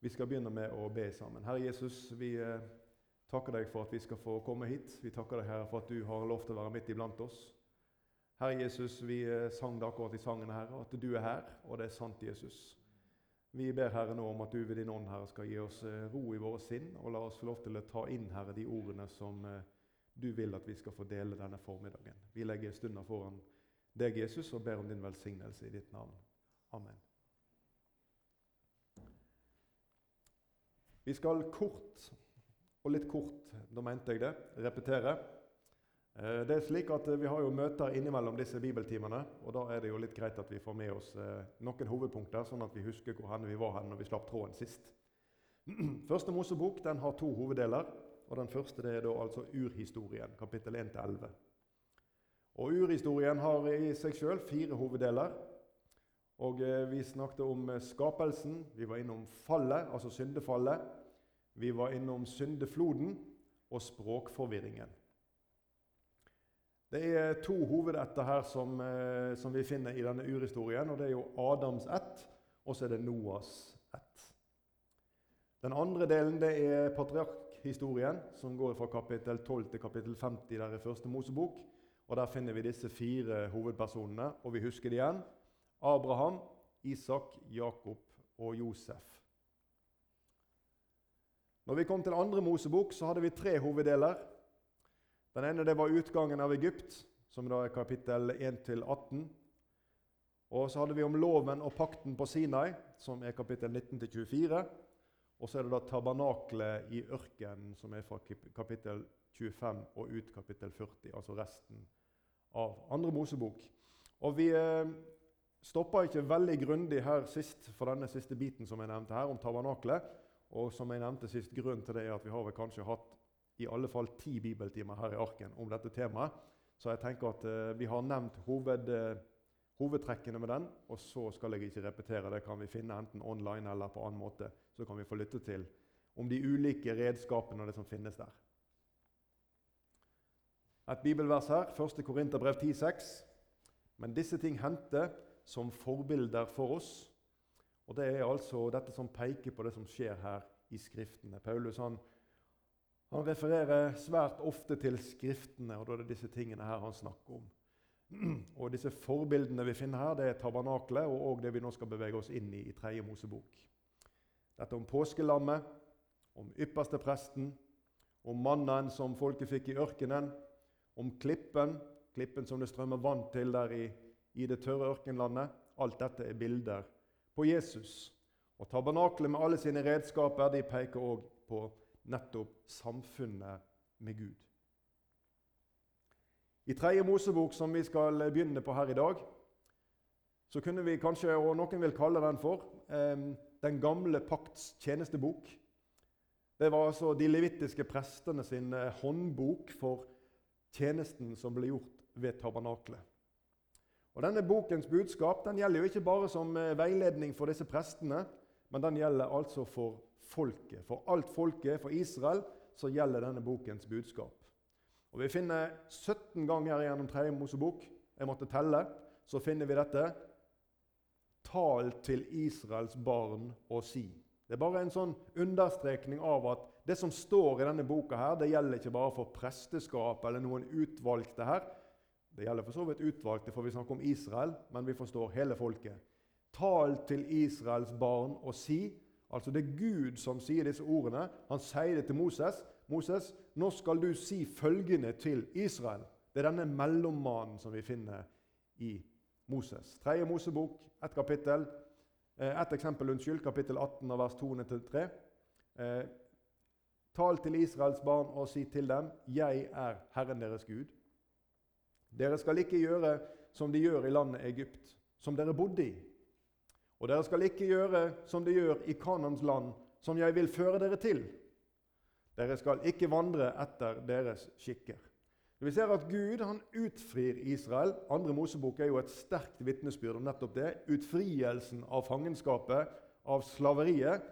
Vi skal begynne med å be sammen. Herre Jesus, vi eh, takker deg for at vi skal få komme hit. Vi takker deg, Herre, for at du har lov til å være midt iblant oss. Herre Jesus, vi eh, sang det akkurat i sangen, Herre, at du er her, og det er sant, Jesus. Vi ber Herre nå om at du ved din ånd Herre, skal gi oss eh, ro i våre sinn, og la oss få lov til å ta inn Herre, de ordene som du vil at vi skal få dele denne formiddagen. Vi legger stunder foran deg, Jesus, og ber om din velsignelse i ditt navn. Amen. Vi skal kort, og litt kort, da mente jeg det, repetere. Eh, det er slik at Vi har jo møter innimellom disse bibeltimene. og Da er det jo litt greit at vi får med oss eh, noen hovedpunkter, sånn at vi husker hvor vi var hen når vi slapp tråden sist. Første Mosebok den har to hoveddeler. og Den første det er da altså urhistorien, kapittel 1-11. Og Urhistorien har i seg sjøl fire hoveddeler. Og eh, Vi snakket om skapelsen, vi var innom fallet, altså syndefallet. Vi var innom syndefloden og språkforvirringen. Det er to hovedetter her som, eh, som, vi finner i denne urhistorien. og Det er jo Adams ett, og så er det Noas ett. Den andre delen det er patriarkhistorien, som går fra kapittel 12 til kapittel 50 der i første Mosebok. Og Der finner vi disse fire hovedpersonene, og vi husker det igjen. Abraham, Isak, Jakob og Josef. Når vi kom til andre Mosebok, så hadde vi tre hoveddeler. Den ene det var utgangen av Egypt, som da er kapittel 1-18. Og så hadde vi om loven og pakten på Sinai, som er kapittel 19-24. Og så er det da tabernaklet i ørkenen, som er fra kapittel 25 og ut kapittel 40. Altså resten av andre Mosebok. Og vi eh, stoppa ikke veldig grundig her sist for denne siste biten som jeg nevnte her, om tabernaklet. Og som jeg nevnte sist, grunnen til det er at vi har vel kanskje hatt i alle fall ti bibeltimer her i arken om dette temaet. Så jeg tenker at eh, vi har nevnt hoved, eh, hovedtrekkene med den. Og så skal jeg ikke repetere. Det kan vi finne enten online eller på annen måte. Så kan vi få lytte til om de ulike redskapene og det som finnes der. Et bibelvers her, 1. Korinterbrev 10,6. Men disse ting hendte som forbilder for oss og Det er altså dette som peker på det som skjer her i Skriftene. Paulus han, han refererer svært ofte til Skriftene, og da er det disse tingene her han snakker om. Og Disse forbildene vi finner her, det er tabernaklet og og det vi nå skal bevege oss inn i i tredje Mosebok. Dette om påskelammet, om ypperste presten, om mannen som folket fikk i ørkenen, om klippen, klippen som det strømmer vann til der i, i det tørre ørkenlandet. Alt dette er bilder på Jesus. Og Tabernaklet med alle sine redskaper de peker òg på nettopp samfunnet med Gud. I tredje Mosebok, som vi skal begynne på her i dag, så kunne vi kanskje, og noen vil kalle den for, Den gamle pakts tjenestebok. Det var altså de levittiske prestene sin eh, håndbok for tjenesten som ble gjort ved tabernaklet. Og Denne bokens budskap den gjelder jo ikke bare som eh, veiledning for disse prestene, men den gjelder altså for folket. For alt folket, for Israel, så gjelder denne bokens budskap. Og Vi finner 17 ganger gjennom 3. Mosebok jeg måtte telle, så finner vi dette. Tal til Israels barn og si. Det er bare en sånn understrekning av at det som står i denne boka, her, det gjelder ikke bare for presteskap eller noen utvalgte her, det gjelder for så vidt utvalgte, for vi snakker om Israel, men vi forstår hele folket. Tal til Israels barn og si Altså Det er Gud som sier disse ordene. Han sier det til Moses. 'Moses, nå skal du si følgende til Israel.' Det er denne mellommannen som vi finner i Moses. Tredje Mosebok, ett kapittel. Eh, ett eksempel, unnskyld, kapittel 18 vers 2-3. Eh, Tal til Israels barn og si til dem, 'Jeg er Herren deres Gud.' Dere skal ikke gjøre som de gjør i landet Egypt, som dere bodde i. Og dere skal ikke gjøre som de gjør i Kanans land, som jeg vil føre dere til. Dere skal ikke vandre etter deres skikker. Vi ser at Gud han utfrir Israel. Andre Mosebok er jo et sterkt vitnesbyrd om nettopp det. Utfrielsen av fangenskapet, av slaveriet,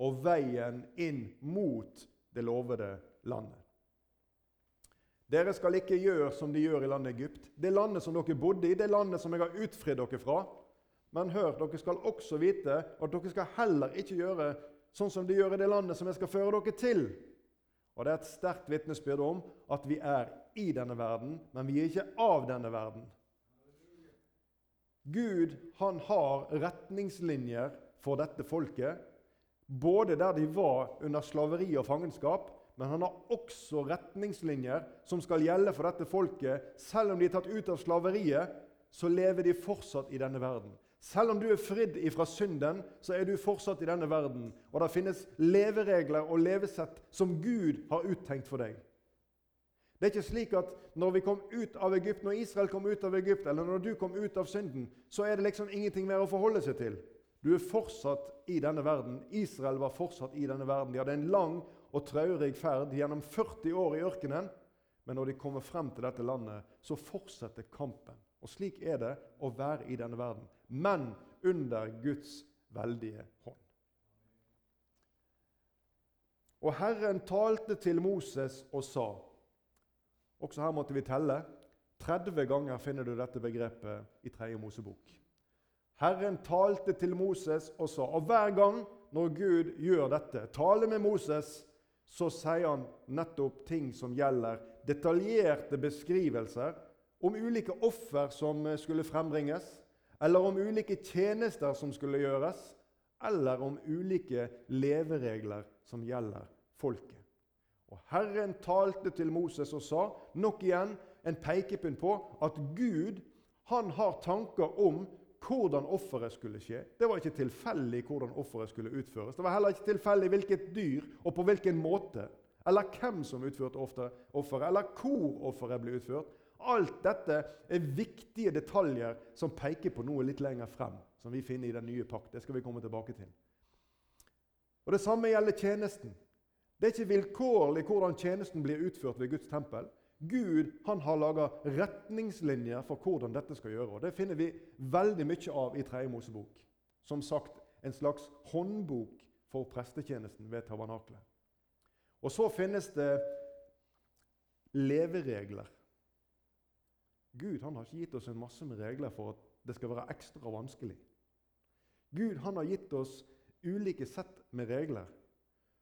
og veien inn mot det lovede landet. Dere skal ikke gjøre som de gjør i landet Egypt, det landet som dere bodde i, det landet som jeg har utfridd dere fra. Men hør, dere skal også vite at dere skal heller ikke gjøre sånn som de gjør i det landet som jeg skal føre dere til. Og Det er et sterkt vitnesbyrd om at vi er i denne verden, men vi er ikke av denne verden. Gud han har retningslinjer for dette folket, både der de var under slaveri og fangenskap, men han har også retningslinjer som skal gjelde for dette folket. Selv om de er tatt ut av slaveriet, så lever de fortsatt i denne verden. Selv om du er fridd ifra synden, så er du fortsatt i denne verden. Og det finnes leveregler og levesett som Gud har uttenkt for deg. Det er ikke slik at når vi kom ut av Egypt, når Israel kom ut av Egypt, eller når du kom ut av synden, så er det liksom ingenting mer å forholde seg til. Du er fortsatt i denne verden. Israel var fortsatt i denne verden. De hadde en lang og traurig ferd gjennom 40 år i ørkenen. Men når de kommer frem til dette landet, så fortsetter kampen. Og slik er det å være i denne verden men under Guds veldige hånd. Og Herren talte til Moses og sa Også her måtte vi telle. 30 ganger finner du dette begrepet i 3. Mosebok. Herren talte til Moses og sa Og hver gang når Gud gjør dette, taler med Moses, så sier han nettopp ting som gjelder detaljerte beskrivelser om ulike offer som skulle frembringes, eller om ulike tjenester som skulle gjøres, eller om ulike leveregler som gjelder folket. Og Herren talte til Moses og sa, nok igjen en pekepinn på at Gud han har tanker om hvordan offeret skulle skje. Det var ikke tilfeldig hvordan offeret skulle utføres. Det var heller ikke tilfeldig hvilket dyr og på hvilken måte, eller hvem som utførte offeret, eller hvor offeret ble utført. Alt dette er viktige detaljer som peker på noe litt lenger frem, som vi finner i den nye pakt. Det skal vi komme tilbake til. Og Det samme gjelder tjenesten. Det er ikke vilkårlig hvordan tjenesten blir utført ved Guds tempel. Gud han har laga retningslinjer for hvordan dette skal gjøre. og Det finner vi veldig mye av i Tredje Mosebok. Som sagt en slags håndbok for prestetjenesten ved tabernaklet. Og så finnes det leveregler Gud han har ikke gitt oss en masse med regler for at det skal være ekstra vanskelig. Gud han har gitt oss ulike sett med regler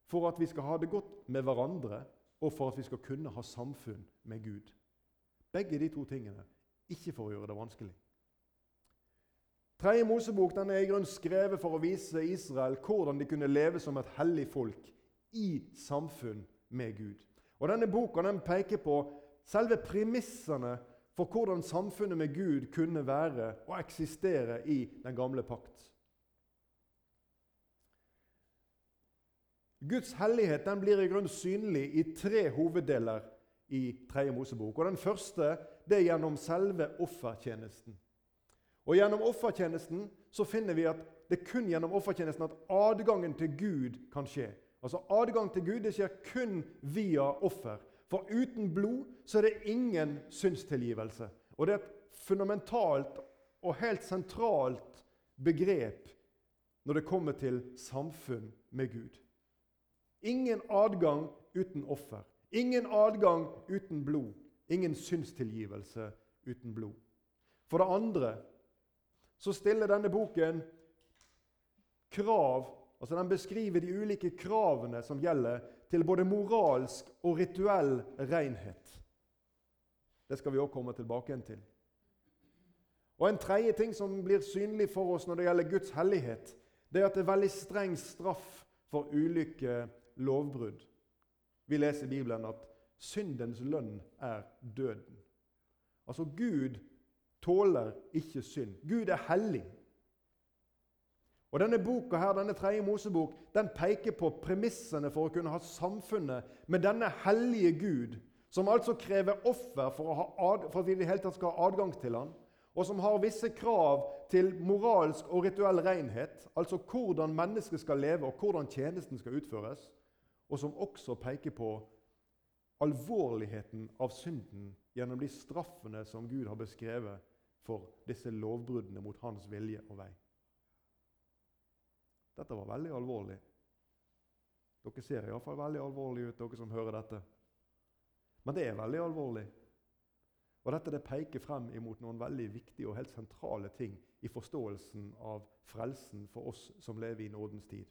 for at vi skal ha det godt med hverandre, og for at vi skal kunne ha samfunn med Gud. Begge de to tingene. Ikke for å gjøre det vanskelig. Tredje Mosebok den er i grunn skrevet for å vise Israel hvordan de kunne leve som et hellig folk i samfunn med Gud. Og Denne boka den peker på selve premissene for hvordan samfunnet med Gud kunne være og eksistere i den gamle pakt. Guds hellighet den blir i grunn synlig i tre hoveddeler i 3. Mosebok. Og Den første det er gjennom selve offertjenesten. Og Gjennom offertjenesten så finner vi at det er kun gjennom offertjenesten at adgangen til Gud kan skje. Altså Adgang til Gud det skjer kun via offer. For uten blod så er det ingen synstilgivelse. Og det er et fundamentalt og helt sentralt begrep når det kommer til samfunn med Gud. Ingen adgang uten offer. Ingen adgang uten blod. Ingen synstilgivelse uten blod. For det andre så stiller denne boken krav Altså Den beskriver de ulike kravene som gjelder til både moralsk og rituell renhet. Det skal vi også komme tilbake til. Og En tredje ting som blir synlig for oss når det gjelder Guds hellighet, det er at det er veldig streng straff for ulike lovbrudd. Vi leser i Bibelen at syndens lønn er døden. Altså Gud tåler ikke synd. Gud er hellig. Og Denne boka her, denne tredje Mosebok den peker på premissene for å kunne ha samfunnet med denne hellige Gud, som altså krever offer for, for at vi i det hele tatt skal ha adgang til ham, og som har visse krav til moralsk og rituell renhet, altså hvordan mennesket skal leve, og hvordan tjenesten skal utføres, og som også peker på alvorligheten av synden gjennom de straffene som Gud har beskrevet for disse lovbruddene mot hans vilje og vei. Dette var veldig alvorlig. Dere ser iallfall veldig alvorlige ut, dere som hører dette. Men det er veldig alvorlig. Og Dette det peker frem imot noen veldig viktige og helt sentrale ting i forståelsen av frelsen for oss som lever i nådens tid.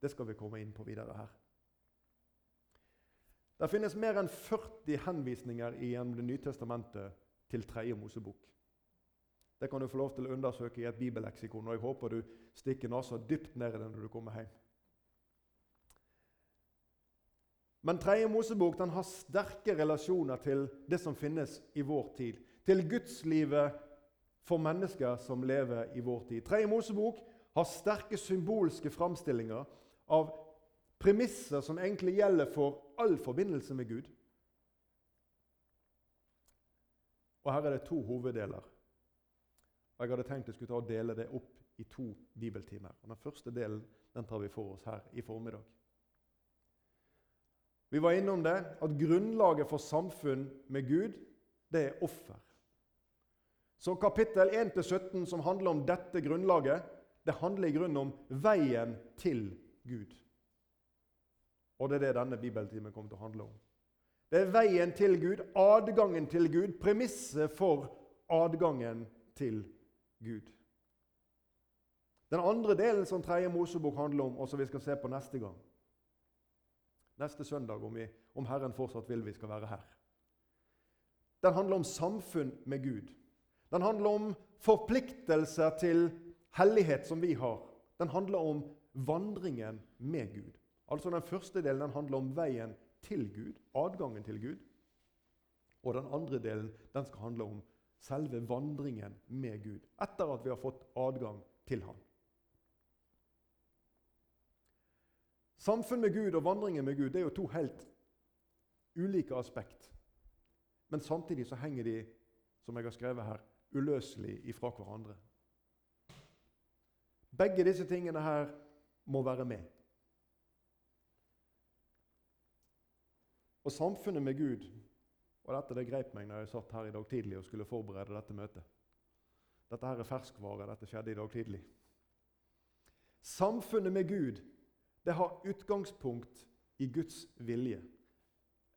Det skal vi komme inn på videre her. Det finnes mer enn 40 henvisninger i Det nye testamentet til tredje Mosebok. Det kan du få lov til å undersøke i et bibelleksikon, og jeg håper du stikker nesa dypt ned i det når du kommer hjem. Men tredje Mosebok den har sterke relasjoner til det som finnes i vår tid. Til gudslivet for mennesker som lever i vår tid. Tredje Mosebok har sterke symbolske framstillinger av premisser som egentlig gjelder for all forbindelse med Gud. Og Her er det to hoveddeler. Jeg hadde tenkt jeg skulle ta og dele det opp i to bibeltimer. Den første delen den tar vi for oss her i formiddag. Vi var innom det, at grunnlaget for samfunn med Gud, det er offer. Så kapittel 1-17, som handler om dette grunnlaget, det handler i grunnen om veien til Gud. Og det er det denne bibeltimen kommer til å handle om. Det er veien til Gud, adgangen til Gud, premisset for adgangen til Gud. Den andre delen som tredje Mosebok handler om, og som vi skal se på neste gang Neste søndag, om, vi, om Herren fortsatt vil vi skal være her. Den handler om samfunn med Gud. Den handler om forpliktelser til hellighet som vi har. Den handler om vandringen med Gud. Altså Den første delen den handler om veien til Gud, adgangen til Gud. Og den andre delen den skal handle om selve vandringen med Gud, etter at vi har fått adgang til ham. Samfunn med Gud og vandringen med Gud det er jo to helt ulike aspekt. Men samtidig så henger de, som jeg har skrevet her, uløselig ifra hverandre. Begge disse tingene her må være med. Og samfunnet med Gud Og dette det grep meg når jeg satt her i dag tidlig og skulle forberede dette møtet. Dette her er ferskvare. Dette skjedde i dag tidlig. Samfunnet med Gud det har utgangspunkt i Guds vilje.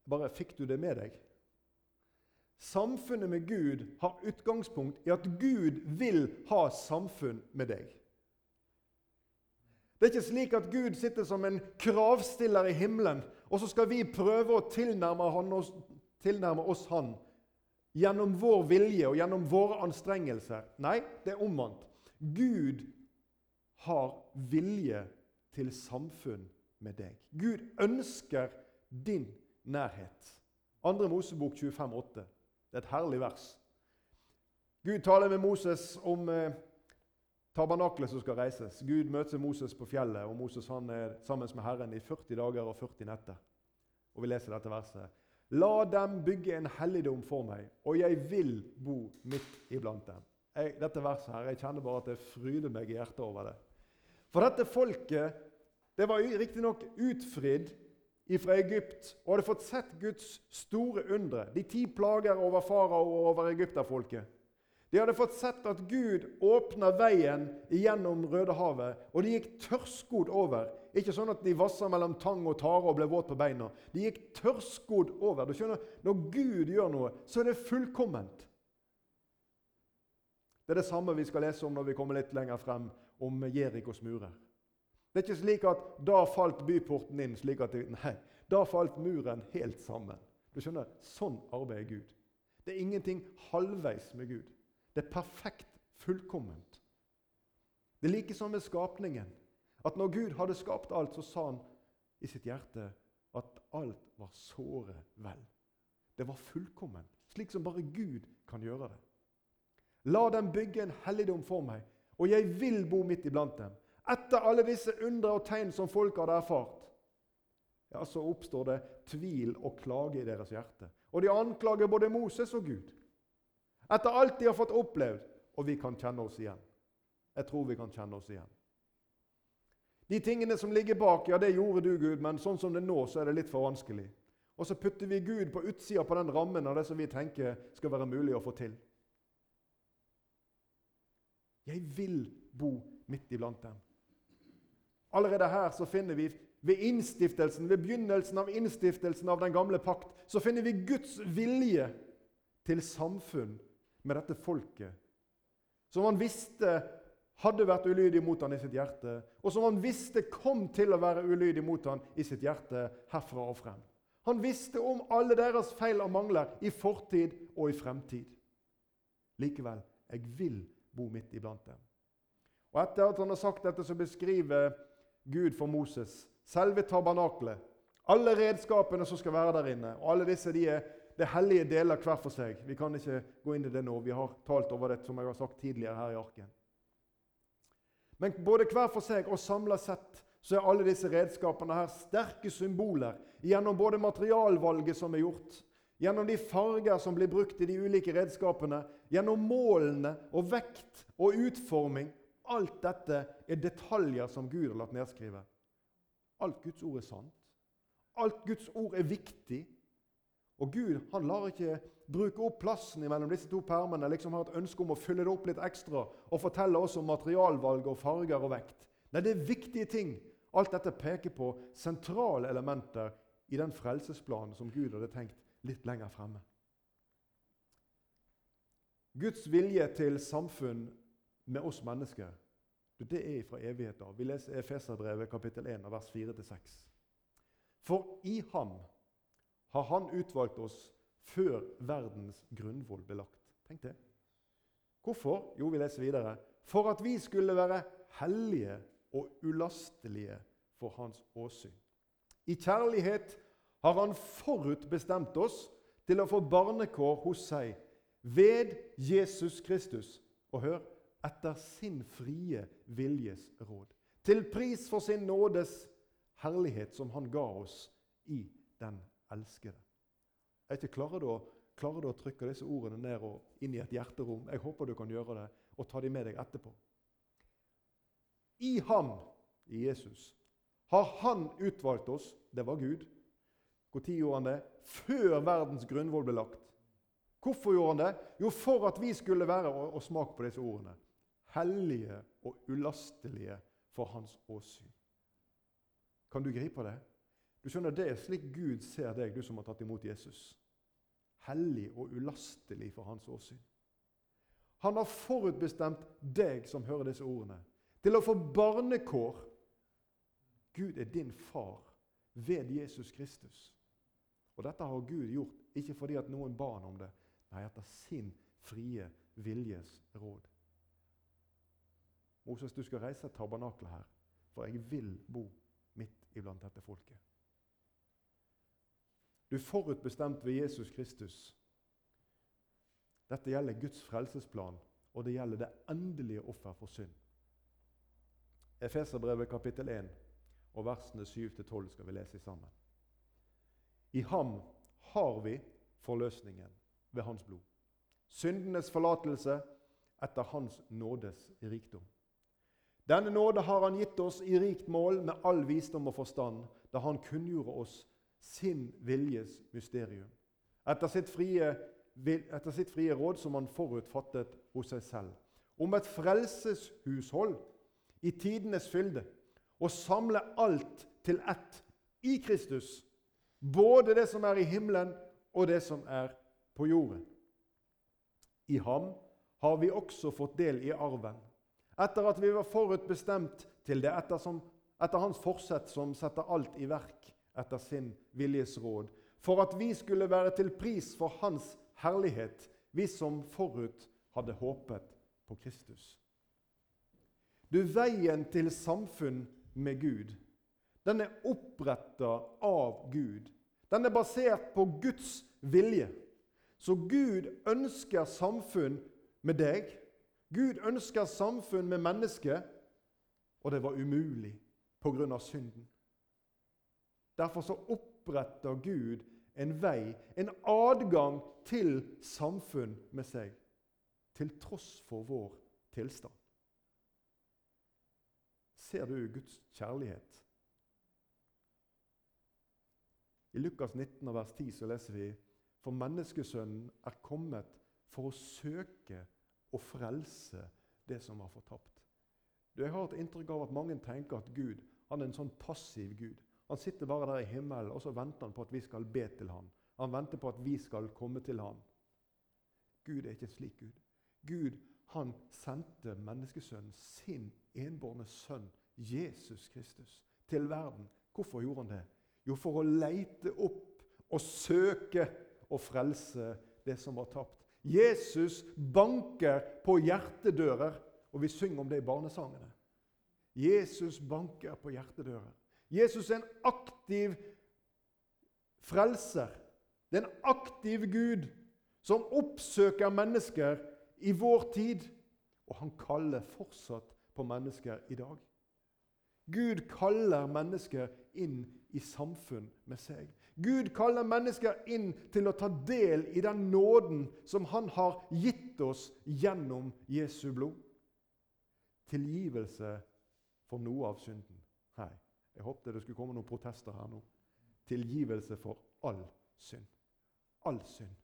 Bare fikk du det med deg? Samfunnet med Gud har utgangspunkt i at Gud vil ha samfunn med deg. Det er ikke slik at Gud sitter som en kravstiller i himmelen, og så skal vi prøve å tilnærme, oss, tilnærme oss Han gjennom vår vilje og gjennom våre anstrengelser. Nei, det er omvendt. Gud har vilje til samfunn med deg. Gud ønsker din nærhet. 2. Mosebok 25,8. Det er et herlig vers. Gud taler med Moses om eh, tabernaklet som skal reises. Gud møter Moses på fjellet, og Moses han er sammen med Herren i 40 dager og 40 netter. Og Vi leser dette verset. La dem bygge en helligdom for meg, og jeg vil bo midt iblant dem. Jeg, dette verset her, Jeg kjenner bare at det fryder meg i hjertet over det. For dette folket det var riktignok utfridd fra Egypt og hadde fått sett Guds store undre, de ti plager over farao og over egypterfolket. De hadde fått sett at Gud åpna veien gjennom Rødehavet, og de gikk tørrskodd over. Ikke sånn at de vassa mellom tang og tare og ble våt på beina. De gikk tørrskodd over. Du skjønner, Når Gud gjør noe, så er det fullkomment. Det er det samme vi skal lese om når vi kommer litt lenger frem, om Jerikos murer. Det er ikke slik at da falt byporten inn. slik at de, Nei, da falt muren helt sammen. Du skjønner, Sånn arbeider Gud. Det er ingenting halvveis med Gud. Det er perfekt, fullkomment. Det er like som med skapningen. At når Gud hadde skapt alt, så sa han i sitt hjerte at alt var såre vel. Det var fullkomment, slik som bare Gud kan gjøre det. La dem bygge en helligdom for meg, og jeg vil bo midt iblant dem. Etter alle disse undre og tegn som folk hadde erfart, ja, så oppstår det tvil og klage i deres hjerte. Og de anklager både Moses og Gud. Etter alt de har fått opplevd. Og vi kan kjenne oss igjen. Jeg tror vi kan kjenne oss igjen. De tingene som ligger bak, ja, det gjorde du, Gud, men sånn som det nå, så er det litt for vanskelig. Og så putter vi Gud på utsida på den rammen av det som vi tenker skal være mulig å få til. Jeg vil bo midt iblant dem. Allerede her så finner vi ved innstiftelsen, ved begynnelsen av innstiftelsen av den gamle pakt, så finner vi Guds vilje til samfunn med dette folket, som han visste hadde vært ulydig mot han i sitt hjerte, og som han visste kom til å være ulydig mot han i sitt hjerte herfra og frem. Han visste om alle deres feil og mangler i fortid og i fremtid. Likevel jeg vil bo midt iblant dem. Og Etter at han har sagt dette, så beskriver Gud for Moses selve tabernaklet, alle redskapene som skal være der inne. og alle disse de er det hellige deler hver for seg. Vi kan ikke gå inn i det nå. Vi har talt over det som jeg har sagt tidligere her i arken. Men både hver for seg og samla sett så er alle disse redskapene her sterke symboler gjennom både materialvalget som er gjort, gjennom de farger som blir brukt i de ulike redskapene, gjennom målene og vekt og utforming. Alt dette er detaljer som Gud har latt nedskrive. Alt Guds ord er sant. Alt Guds ord er viktig. Og Gud han lar ikke bruke opp plassen mellom disse to permene, liksom har et ønske om å fylle det opp litt ekstra og fortelle oss om materialvalg og farger og vekt. Nei, det er viktige ting. Alt dette peker på sentrale elementer i den frelsesplanen som Gud hadde tenkt litt lenger fremme. Guds vilje til samfunn med oss mennesker, det er fra evighet av. Vi leser Efeserbrevet kapittel 1, vers 4-6. For i ham har han utvalgt oss før verdens grunnvoll ble lagt. Tenk det. Hvorfor? Jo, vi leser videre. For at vi skulle være hellige og ulastelige for hans åsyn. I kjærlighet har han forutbestemt oss til å få barnekår hos seg ved Jesus Kristus. Og hør etter sin frie viljes råd. Til pris for sin nådes herlighet som han ga oss i den elskede. Jeg ikke klarer du, klarer du å trykke disse ordene ned og inn i et hjerterom? Jeg håper du kan gjøre det, og ta dem med deg etterpå. I ham, i Jesus, har han utvalgt oss. Det var Gud når gjorde han det? Før verdens grunnvoll ble lagt. Hvorfor gjorde han det? Jo, for at vi skulle være og, og smak på disse ordene hellige og ulastelige for hans åsyn. Kan du gripe det? Du skjønner, Det er slik Gud ser deg, du som har tatt imot Jesus. Hellig og ulastelig for hans åsyn. Han har forutbestemt deg som hører disse ordene, til å få barnekår. Gud er din far ved Jesus Kristus. Og dette har Gud gjort ikke fordi at noen ba han om det, nei, etter sin frie viljes råd. Moses, du skal reise tabernaklet her, for jeg vil bo midt iblant dette folket. Du er forutbestemt ved Jesus Kristus. Dette gjelder Guds frelsesplan, og det gjelder det endelige offer for synd. Efeserbrevet kapittel 1 og versene 7-12 skal vi lese sammen. I ham har vi forløsningen ved hans blod. Syndenes forlatelse etter hans nådes rikdom. Denne nåde har han gitt oss i rikt mål med all visdom og forstand, da han kunngjorde oss sin viljes mysterium. Etter sitt frie, etter sitt frie råd som han forutfattet hos seg selv. Om et frelseshushold i tidenes fylde, og samle alt til ett i Kristus både det som er i himmelen, og det som er på jorden. I ham har vi også fått del i arven, etter at vi var forutbestemt til det etter, som, etter hans forsett som setter alt i verk etter sin viljes råd, for at vi skulle være til pris for hans herlighet, vi som forut hadde håpet på Kristus. Du, veien til samfunn med Gud den er oppretta av Gud. Den er basert på Guds vilje. Så Gud ønsker samfunn med deg. Gud ønsker samfunn med mennesket, og det var umulig pga. synden. Derfor så oppretter Gud en vei, en adgang til samfunn med seg, til tross for vår tilstand. Ser du Guds kjærlighet? I Lukas 19, vers 10 så leser vi For menneskesønnen er kommet for å søke og frelse det som var fortapt. Jeg har et inntrykk av at mange tenker at Gud han er en sånn passiv Gud. Han sitter bare der i himmelen og så venter han på at vi skal be til ham. Han venter på at vi skal komme til ham. Gud er ikke en slik Gud. Gud han sendte menneskesønnen, sin enbårne sønn, Jesus Kristus, til verden. Hvorfor gjorde han det? Jo, for å leite opp og søke og frelse det som var tapt. Jesus banker på hjertedører, og vi synger om det i barnesangene. Jesus banker på hjertedører. Jesus er en aktiv frelser. Det er en aktiv Gud som oppsøker mennesker i vår tid. Og han kaller fortsatt på mennesker i dag. Gud kaller mennesker inn i samfunn med seg. Gud kaller mennesker inn til å ta del i den nåden som han har gitt oss gjennom Jesu blod. Tilgivelse for noe av synden. Hei, jeg håpte det skulle komme noen protester her nå. Tilgivelse for all synd. All synd.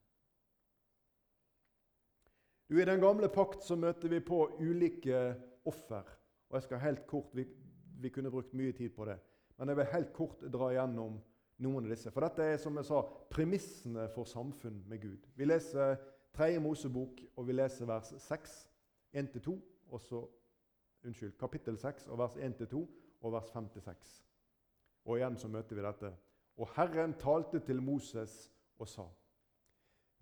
Du, I den gamle pakt så møter vi på ulike offer. Og jeg skal helt kort, vi, vi kunne brukt mye tid på det, men jeg vil helt kort dra igjennom noen av disse. For dette er som jeg sa, premissene for samfunn med Gud. Vi leser 3. Mosebok, og vi leser vers 6, 1-2, og så unnskyld, kapittel 6, og vers 1-2, og vers 5-6. Og igjen så møter vi dette. Og Herren talte til Moses og sa:"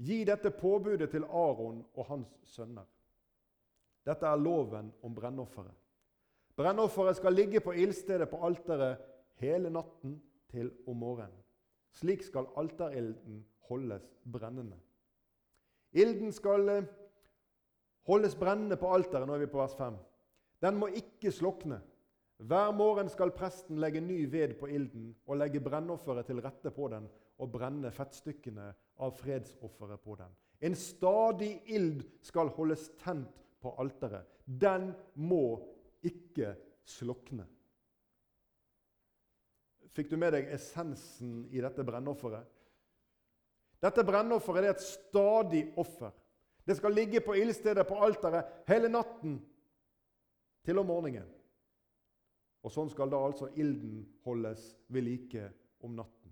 Gi dette påbudet til Aron og hans sønner. Dette er loven om brennofferet. Brennofferet skal ligge på ildstedet på alteret hele natten til om morgenen. Slik skal alterilden holdes brennende. Ilden skal eh, holdes brennende på alteret. Nå er vi på vers 5. Den må ikke slukne. Hver morgen skal presten legge ny ved på ilden og legge brennofferet til rette på den og brenne fettstykkene av fredsofferet på den. En stadig ild skal holdes tent på alteret. Den må ikke slukne. Fikk du med deg essensen i dette brennofferet? Dette brennofferet er et stadig offer. Det skal ligge på ildstedet på alteret hele natten til om morgenen. Og Sånn skal da altså ilden holdes ved like om natten.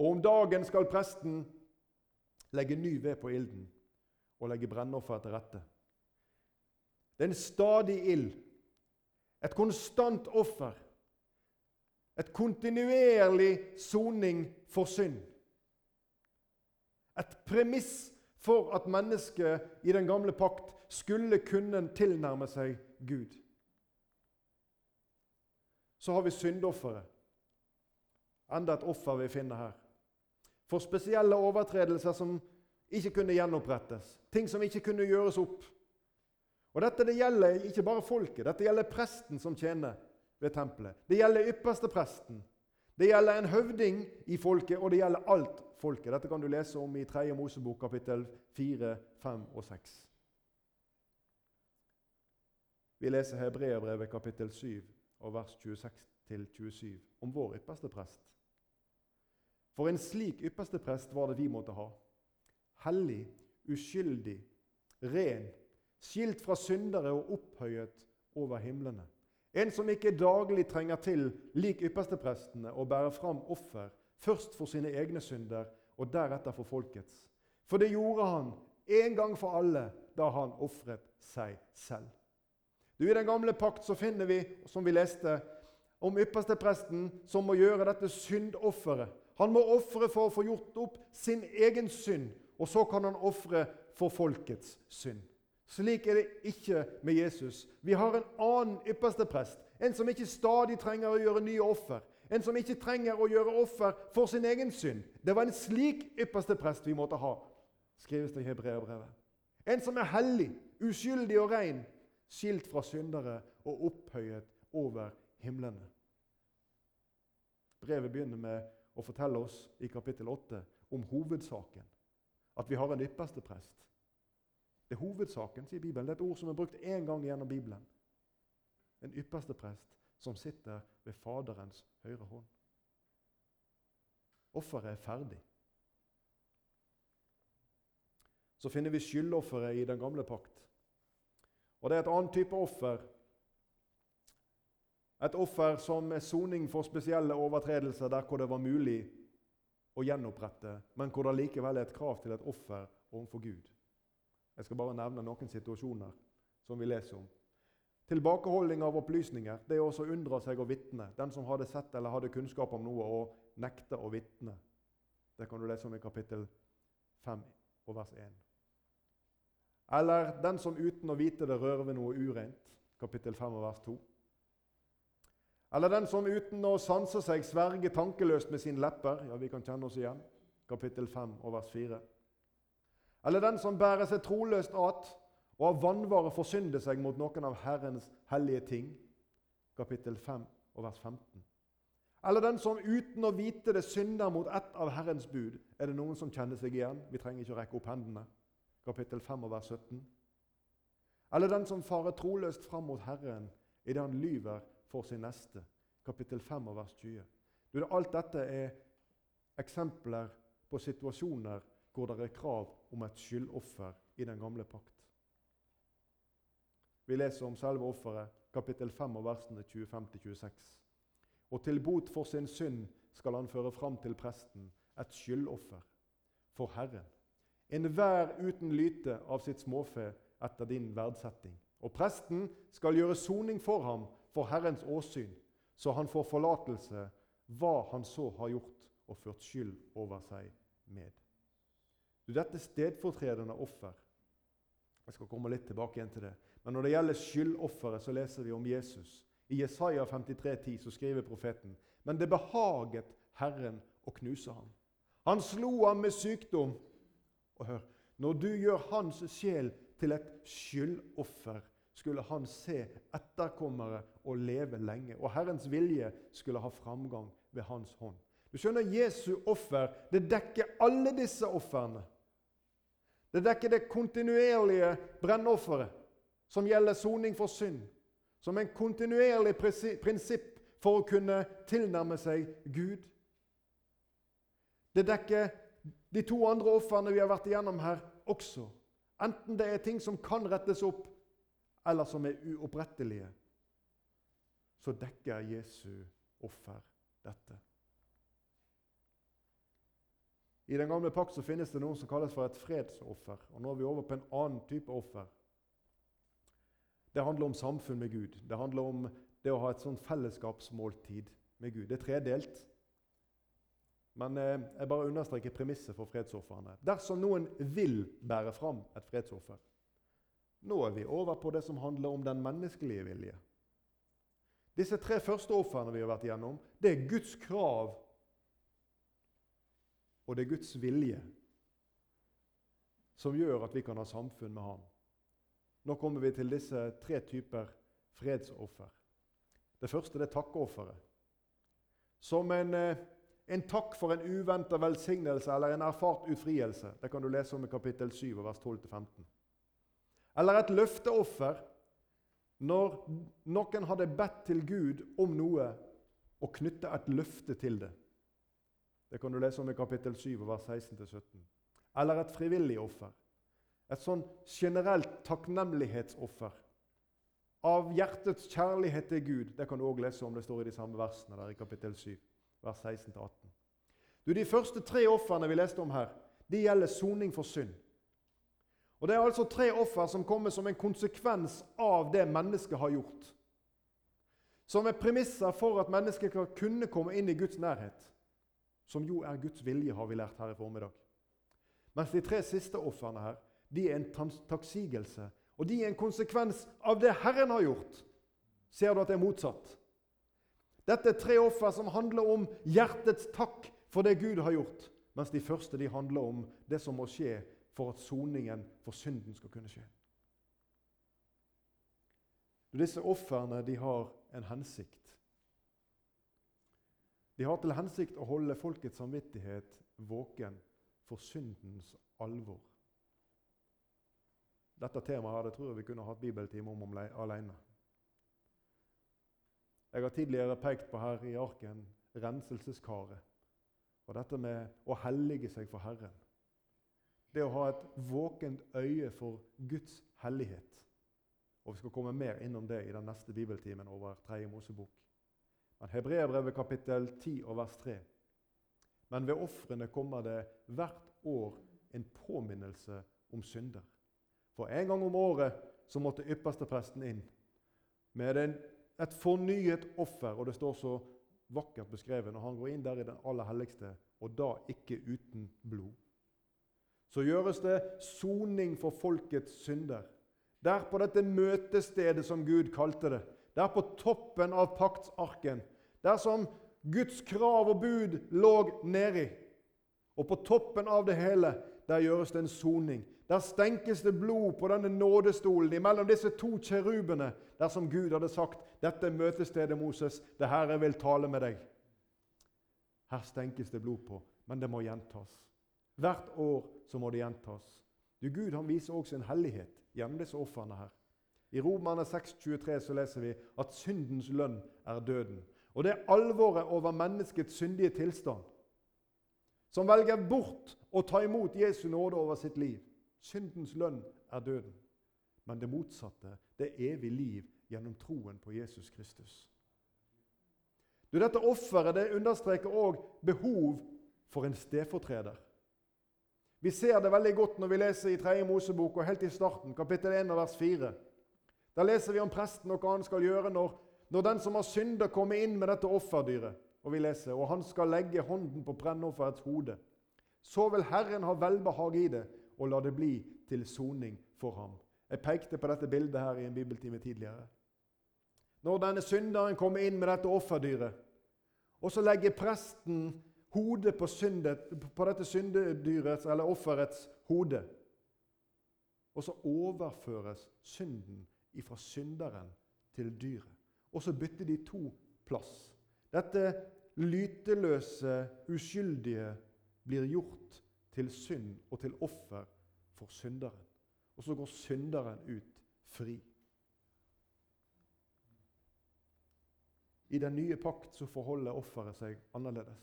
Og om dagen skal presten legge ny ved på ilden og legge brennoffer til rette. Det er en stadig ild, et konstant offer, et kontinuerlig soning for synd. Et premiss for at mennesket i den gamle pakt skulle kunne tilnærme seg Gud. Så har vi syndofferet. Enda et offer vi finner her for spesielle overtredelser som ikke kunne gjenopprettes. Ting som ikke kunne gjøres opp. Og Dette det gjelder ikke bare folket, dette gjelder presten som tjener ved tempelet. Det gjelder ypperste presten. Det gjelder en høvding i folket, og det gjelder alt folket. Dette kan du lese om i 3. Mosebok kapittel 4, 5 og 6. Vi leser Hebreabrevet kapittel 7 og vers 26-27 om vår ypperste prest. For en slik ypperste prest var det vi måtte ha. Hellig, uskyldig, ren, skilt fra syndere og opphøyet over himlene. En som ikke daglig trenger til, lik yppersteprestene, å bære fram offer, først for sine egne synder og deretter for folkets. For det gjorde han en gang for alle da han ofret seg selv. Du, I den gamle pakt så finner vi, som vi leste, om ypperstepresten som må gjøre dette syndofferet han må ofre for å få gjort opp sin egen synd, og så kan han ofre for folkets synd. Slik er det ikke med Jesus. Vi har en annen yppersteprest. en som ikke stadig trenger å gjøre nye offer. En som ikke trenger å gjøre offer for sin egen synd. Det var en slik yppersteprest vi måtte ha, skrives det i hebreerbrevet. En som er hellig, uskyldig og ren, skilt fra syndere og opphøyet over himlene. Brevet begynner med å fortelle oss i kapittel 8 om hovedsaken. At vi har en ypperste prest. Det er hovedsaken, sier Bibelen. Det er et ord som er brukt én gang gjennom Bibelen. En ypperste prest som sitter ved Faderens høyre hånd. Offeret er ferdig. Så finner vi skyldofferet i den gamle pakt. Og Det er et annet type offer et offer som er soning for spesielle overtredelser der hvor det var mulig å gjenopprette, men hvor det likevel er et krav til et offer overfor Gud. Jeg skal bare nevne noen situasjoner som vi leser om. Tilbakeholding av opplysninger det er også å unndra seg å vitne. Den som hadde sett eller hadde kunnskap om noe og nekte å vitne. Det kan du lese om i kapittel 5 og vers 1. Eller den som uten å vite det rører ved noe ureint. Kapittel 5 og vers 2. Eller den som uten å sanse seg sverger tankeløst med sine lepper. Ja, vi kan kjenne oss igjen. Kapittel 5 og vers 4. Eller den som bærer seg troløst at og av vannvare forsynder seg mot noen av Herrens hellige ting. Kapittel 5 og vers 15. Eller den som uten å vite det synder mot ett av Herrens bud. Er det noen som kjenner seg igjen? Vi trenger ikke å rekke opp hendene. Kapittel 5 og vers 17. Eller den som farer troløst fram mot Herren idet han lyver for sin neste. Kapittel 5 og vers 20. Du, alt dette er eksempler på situasjoner hvor det er krav om et skyldoffer i den gamle pakt. Vi leser om selve offeret, kapittel 5 og versene 25-26. Og til bot for sin synd skal han føre fram til presten et skyldoffer for Herren. Enhver uten lyte av sitt småfe etter din verdsetting. Og presten skal gjøre soning for ham for Herrens åsyn, så han får forlatelse hva han så har gjort og ført skyld over seg med. Du, dette stedfortredende offer Jeg skal komme litt tilbake igjen til det. Men når det gjelder skyldofferet, så leser vi om Jesus. I Jesaja 53, 10, så skriver profeten Men det behaget Herren å knuse ham. Han slo ham med sykdom. Og hør, når du gjør hans sjel til et skyldoffer, skulle han se etterkommere og leve lenge. Og Herrens vilje skulle ha framgang ved hans hånd. Du skjønner, Jesu offer det dekker alle disse ofrene. Det dekker det kontinuerlige brennofferet som gjelder soning for synd, som en kontinuerlig prinsipp for å kunne tilnærme seg Gud. Det dekker de to andre ofrene vi har vært igjennom her, også. Enten det er ting som kan rettes opp, eller som er uopprettelige. Så dekker Jesu offer dette. I den gamle pakt så finnes det noe som kalles for et fredsoffer. og Nå er vi over på en annen type offer. Det handler om samfunn med Gud. Det handler om det å ha et sånt fellesskapsmåltid med Gud. Det er tredelt. Men eh, jeg bare understreker premisset for fredsofrene. Dersom noen vil bære fram et fredsoffer Nå er vi over på det som handler om den menneskelige vilje. Disse tre første ofrene vi har vært igjennom, det er Guds krav, og det er Guds vilje som gjør at vi kan ha samfunn med Ham. Nå kommer vi til disse tre typer fredsoffer. Det første det er takkeofferet. Som en, eh, en, takk for en uventa velsignelse eller en erfart utfrielse. Det kan du lese om i kapittel 7, vers 12-15. Eller et løfteoffer når noen hadde bedt til Gud om noe og knytte et løfte til det. Det kan du lese om i kapittel 7, vers 16-17. Eller et frivillig offer. Et sånn generelt takknemlighetsoffer av hjertets kjærlighet til Gud. Det kan du òg lese om det står i de samme versene der i kapittel 7, vers 16-18. De første tre ofrene vi leste om her, de gjelder soning for synd. Og Det er altså tre offer som kommer som en konsekvens av det mennesket har gjort. Som er premisser for at mennesket kan kunne komme inn i Guds nærhet. Som jo er Guds vilje, har vi lært her i formiddag. Mens de tre siste ofrene her, de er en takksigelse. Og de er en konsekvens av det Herren har gjort. Ser du at det er motsatt? Dette er tre offer som handler om hjertets takk for det Gud har gjort. Mens de første de handler om det som må skje for at soningen for synden skal kunne skje. Disse ofrene har en hensikt. De har til hensikt å holde folkets samvittighet våken for syndens alvor. Dette temaet det tror jeg vi kunne hatt bibeltime om alene. Jeg har tidligere pekt på her i arken renselseskaret. Og dette med å hellige seg for Herren. Det å ha et våkent øye for Guds hellighet. Og Vi skal komme mer innom det i den neste bibeltimen over 3. Mosebok. Men Hebreerbrevet kapittel 10 og vers 3. Men ved ofrene kommer det hvert år en påminnelse om synder. For en gang om året så måtte ypperstepresten inn med en, et fornyet offer. Og det står så vakkert beskrevet når han går inn der i den aller helligste, og da ikke uten blod. Så gjøres det soning for folkets synder. Der på dette møtestedet, som Gud kalte det. Der på toppen av paktsarken. Der som Guds krav og bud lå nedi. Og på toppen av det hele, der gjøres det en soning. Der stenkes det blod på denne nådestolen imellom disse to kjerubene, der som Gud hadde sagt dette er møtestedet, Moses, det her jeg vil tale med deg. Her stenkes det blod på, men det må gjentas. Hvert år så må det gjentas. Du, Gud han viser også sin hellighet gjennom disse ofrene her. I Romerne 6,23 så leser vi at syndens lønn er døden. Og det er alvoret over menneskets syndige tilstand, som velger bort å ta imot Jesu nåde over sitt liv. Syndens lønn er døden. Men det motsatte, det er evig liv gjennom troen på Jesus Kristus. Du, Dette offeret det understreker òg behov for en stedfortreder. Vi ser det veldig godt når vi leser i 3. Mosebok og helt i starten, kapittel 1 vers 4. Der leser vi om presten og hva han skal gjøre når, når den som har synda, kommer inn med dette offerdyret. Og vi leser, og han skal legge hånden på brennofferets hode. Så vil Herren ha velbehag i det og la det bli til soning for ham. Jeg pekte på dette bildet her i en bibeltime tidligere. Når denne synderen kommer inn med dette offerdyret, og så legger presten hodet på, syndet, på dette syndedyrets eller offerets hode, og så overføres synden ifra synderen til dyret. Og så bytter de to plass. Dette lyteløse, uskyldige blir gjort til synd og til offer for synderen. Og så går synderen ut fri. I den nye pakt så forholder offeret seg annerledes.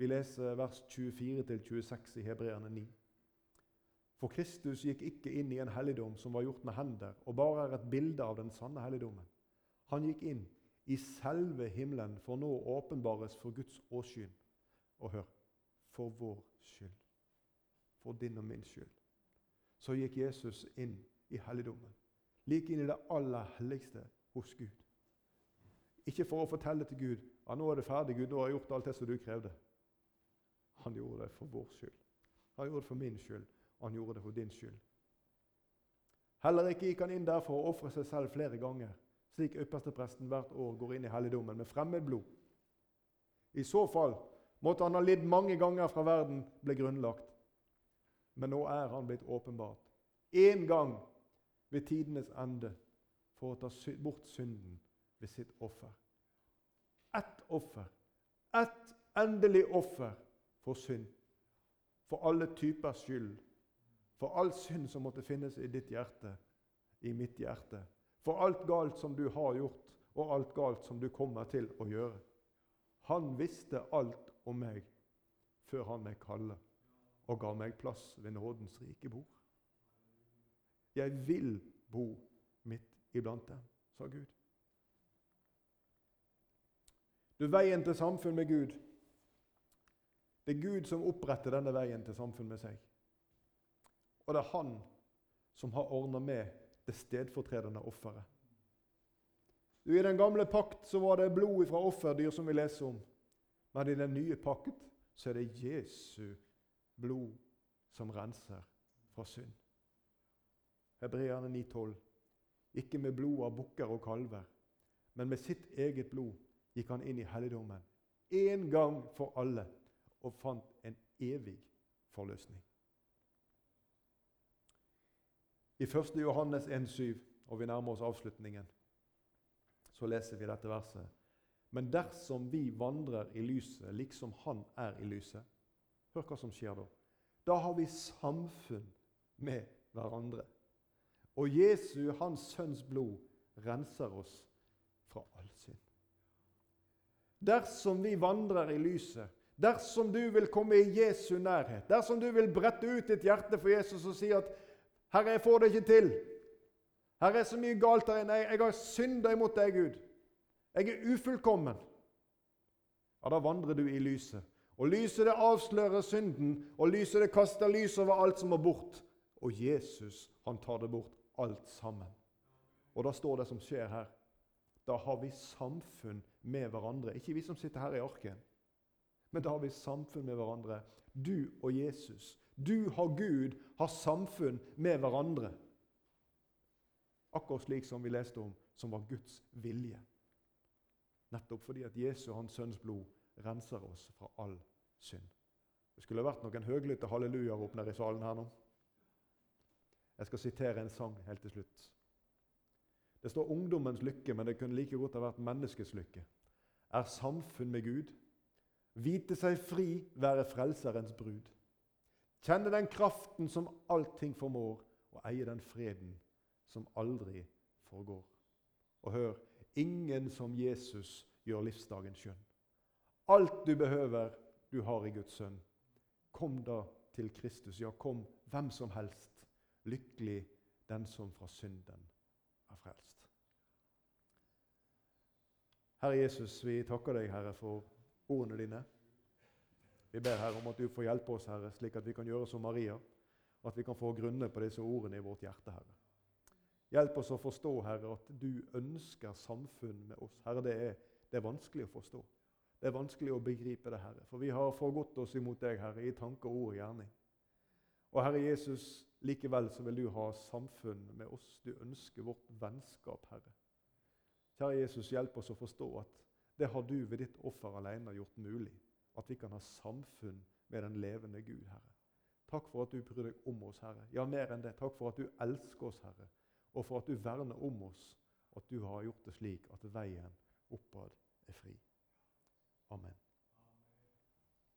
Vi leser vers 24-26 i Hebreerne 9. For Kristus gikk ikke inn i en helligdom som var gjort med hender, og bare er et bilde av den sanne helligdommen. Han gikk inn i selve himmelen for nå å åpenbares for Guds åsyn. Og hør for vår skyld. For din og min skyld. Så gikk Jesus inn i helligdommen. Like inn i det aller helligste hos Gud. Ikke for å fortelle til Gud ja, nå er det ferdig, Gud, nå har jeg gjort alt det som du krevde. Han gjorde det for vår skyld. Han gjorde det for min skyld, og han gjorde det for din skyld. Heller ikke gikk han inn der for å ofre seg selv flere ganger, slik ypperstepresten hvert år går inn i helligdommen med fremmed blod. I så fall måtte han ha lidd mange ganger fra verden ble grunnlagt. Men nå er han blitt åpenbart. Én gang ved tidenes ende for å ta bort synden ved sitt offer. Ett offer. Ett endelig offer for synd. For alle typer skyld. For all synd som måtte finnes i ditt hjerte, i mitt hjerte. For alt galt som du har gjort, og alt galt som du kommer til å gjøre. Han visste alt om meg før han meg kalte og ga meg plass ved nådens rike bord. Jeg vil bo midt iblant dem, sa Gud. Du, Veien til samfunn med Gud Det er Gud som oppretter denne veien til samfunn med seg. Og det er Han som har ordna med det stedfortredende offeret. I den gamle pakt så var det blod fra offerdyr som vi leser om. Men i den nye pakt så er det Jesu blod som renser fra synd. Hebreerne 9,12. Ikke med blod av bukker og kalver, men med sitt eget blod gikk han inn i helligdommen én gang for alle og fant en evig forløsning. I 1. Johannes 1,7, og vi nærmer oss avslutningen, så leser vi dette verset. Men dersom vi vandrer i lyset, liksom Han er i lyset Hør hva som skjer da. Da har vi samfunn med hverandre. Og Jesu, Hans Sønns blod, renser oss fra all synd. Dersom vi vandrer i lyset, dersom du vil komme i Jesu nærhet, dersom du vil brette ut ditt hjerte for Jesus og si at 'Herre, jeg får det ikke til'. Her er så mye galt der inne. Jeg har synda imot deg, Gud. Jeg er ufullkommen. Ja, da vandrer du i lyset. Og lyset det avslører synden, og lyset det kaster lys over alt som er bort. Og Jesus, han tar det bort alt sammen. Og da står det som skjer her. Da har vi samfunn med hverandre. Ikke vi som sitter her i arken, men da har vi samfunn med hverandre. Du og Jesus. Du har Gud, har samfunn med hverandre. Akkurat slik som vi leste om, som var Guds vilje. Nettopp fordi at Jesu, hans sønns blod, renser oss fra all synd. Det skulle vært noen høglytte hallelujarop nede i salen her nå. Jeg skal sitere en sang helt til slutt. Det står 'ungdommens lykke', men det kunne like godt ha vært 'menneskets lykke'. Er samfunn med Gud. Vite seg fri, være Frelserens brud. Kjenne den kraften som allting formår, og eie den freden som aldri forgår. Og hør ingen som Jesus gjør livsdagen skjønn. Alt du behøver, du har i Guds sønn. Kom da til Kristus. Ja, kom hvem som helst. Lykkelig den som fra synden frelst. Herre Jesus, vi takker deg, Herre, for ordene dine. Vi ber Herre om at du får hjelpe oss, Herre, slik at vi kan gjøre som Maria. At vi kan få grunne på disse ordene i vårt hjerte, Herre. Hjelp oss å forstå, Herre, at du ønsker samfunn med oss. Herre, det er, det er vanskelig å forstå. Det er vanskelig å begripe det, Herre. For vi har forgått oss imot deg, Herre, i tanke, ord og gjerning. Og Herre Jesus, likevel så vil du ha samfunn med oss. Du ønsker vårt vennskap, Herre. Kjære Jesus, hjelp oss å forstå at det har du ved ditt offer alene gjort mulig. At vi kan ha samfunn med den levende Gud, Herre. Takk for at du bryr deg om oss, Herre. Ja, mer enn det. Takk for at du elsker oss, Herre. Og for at du verner om oss. At du har gjort det slik at veien oppad er fri. Amen.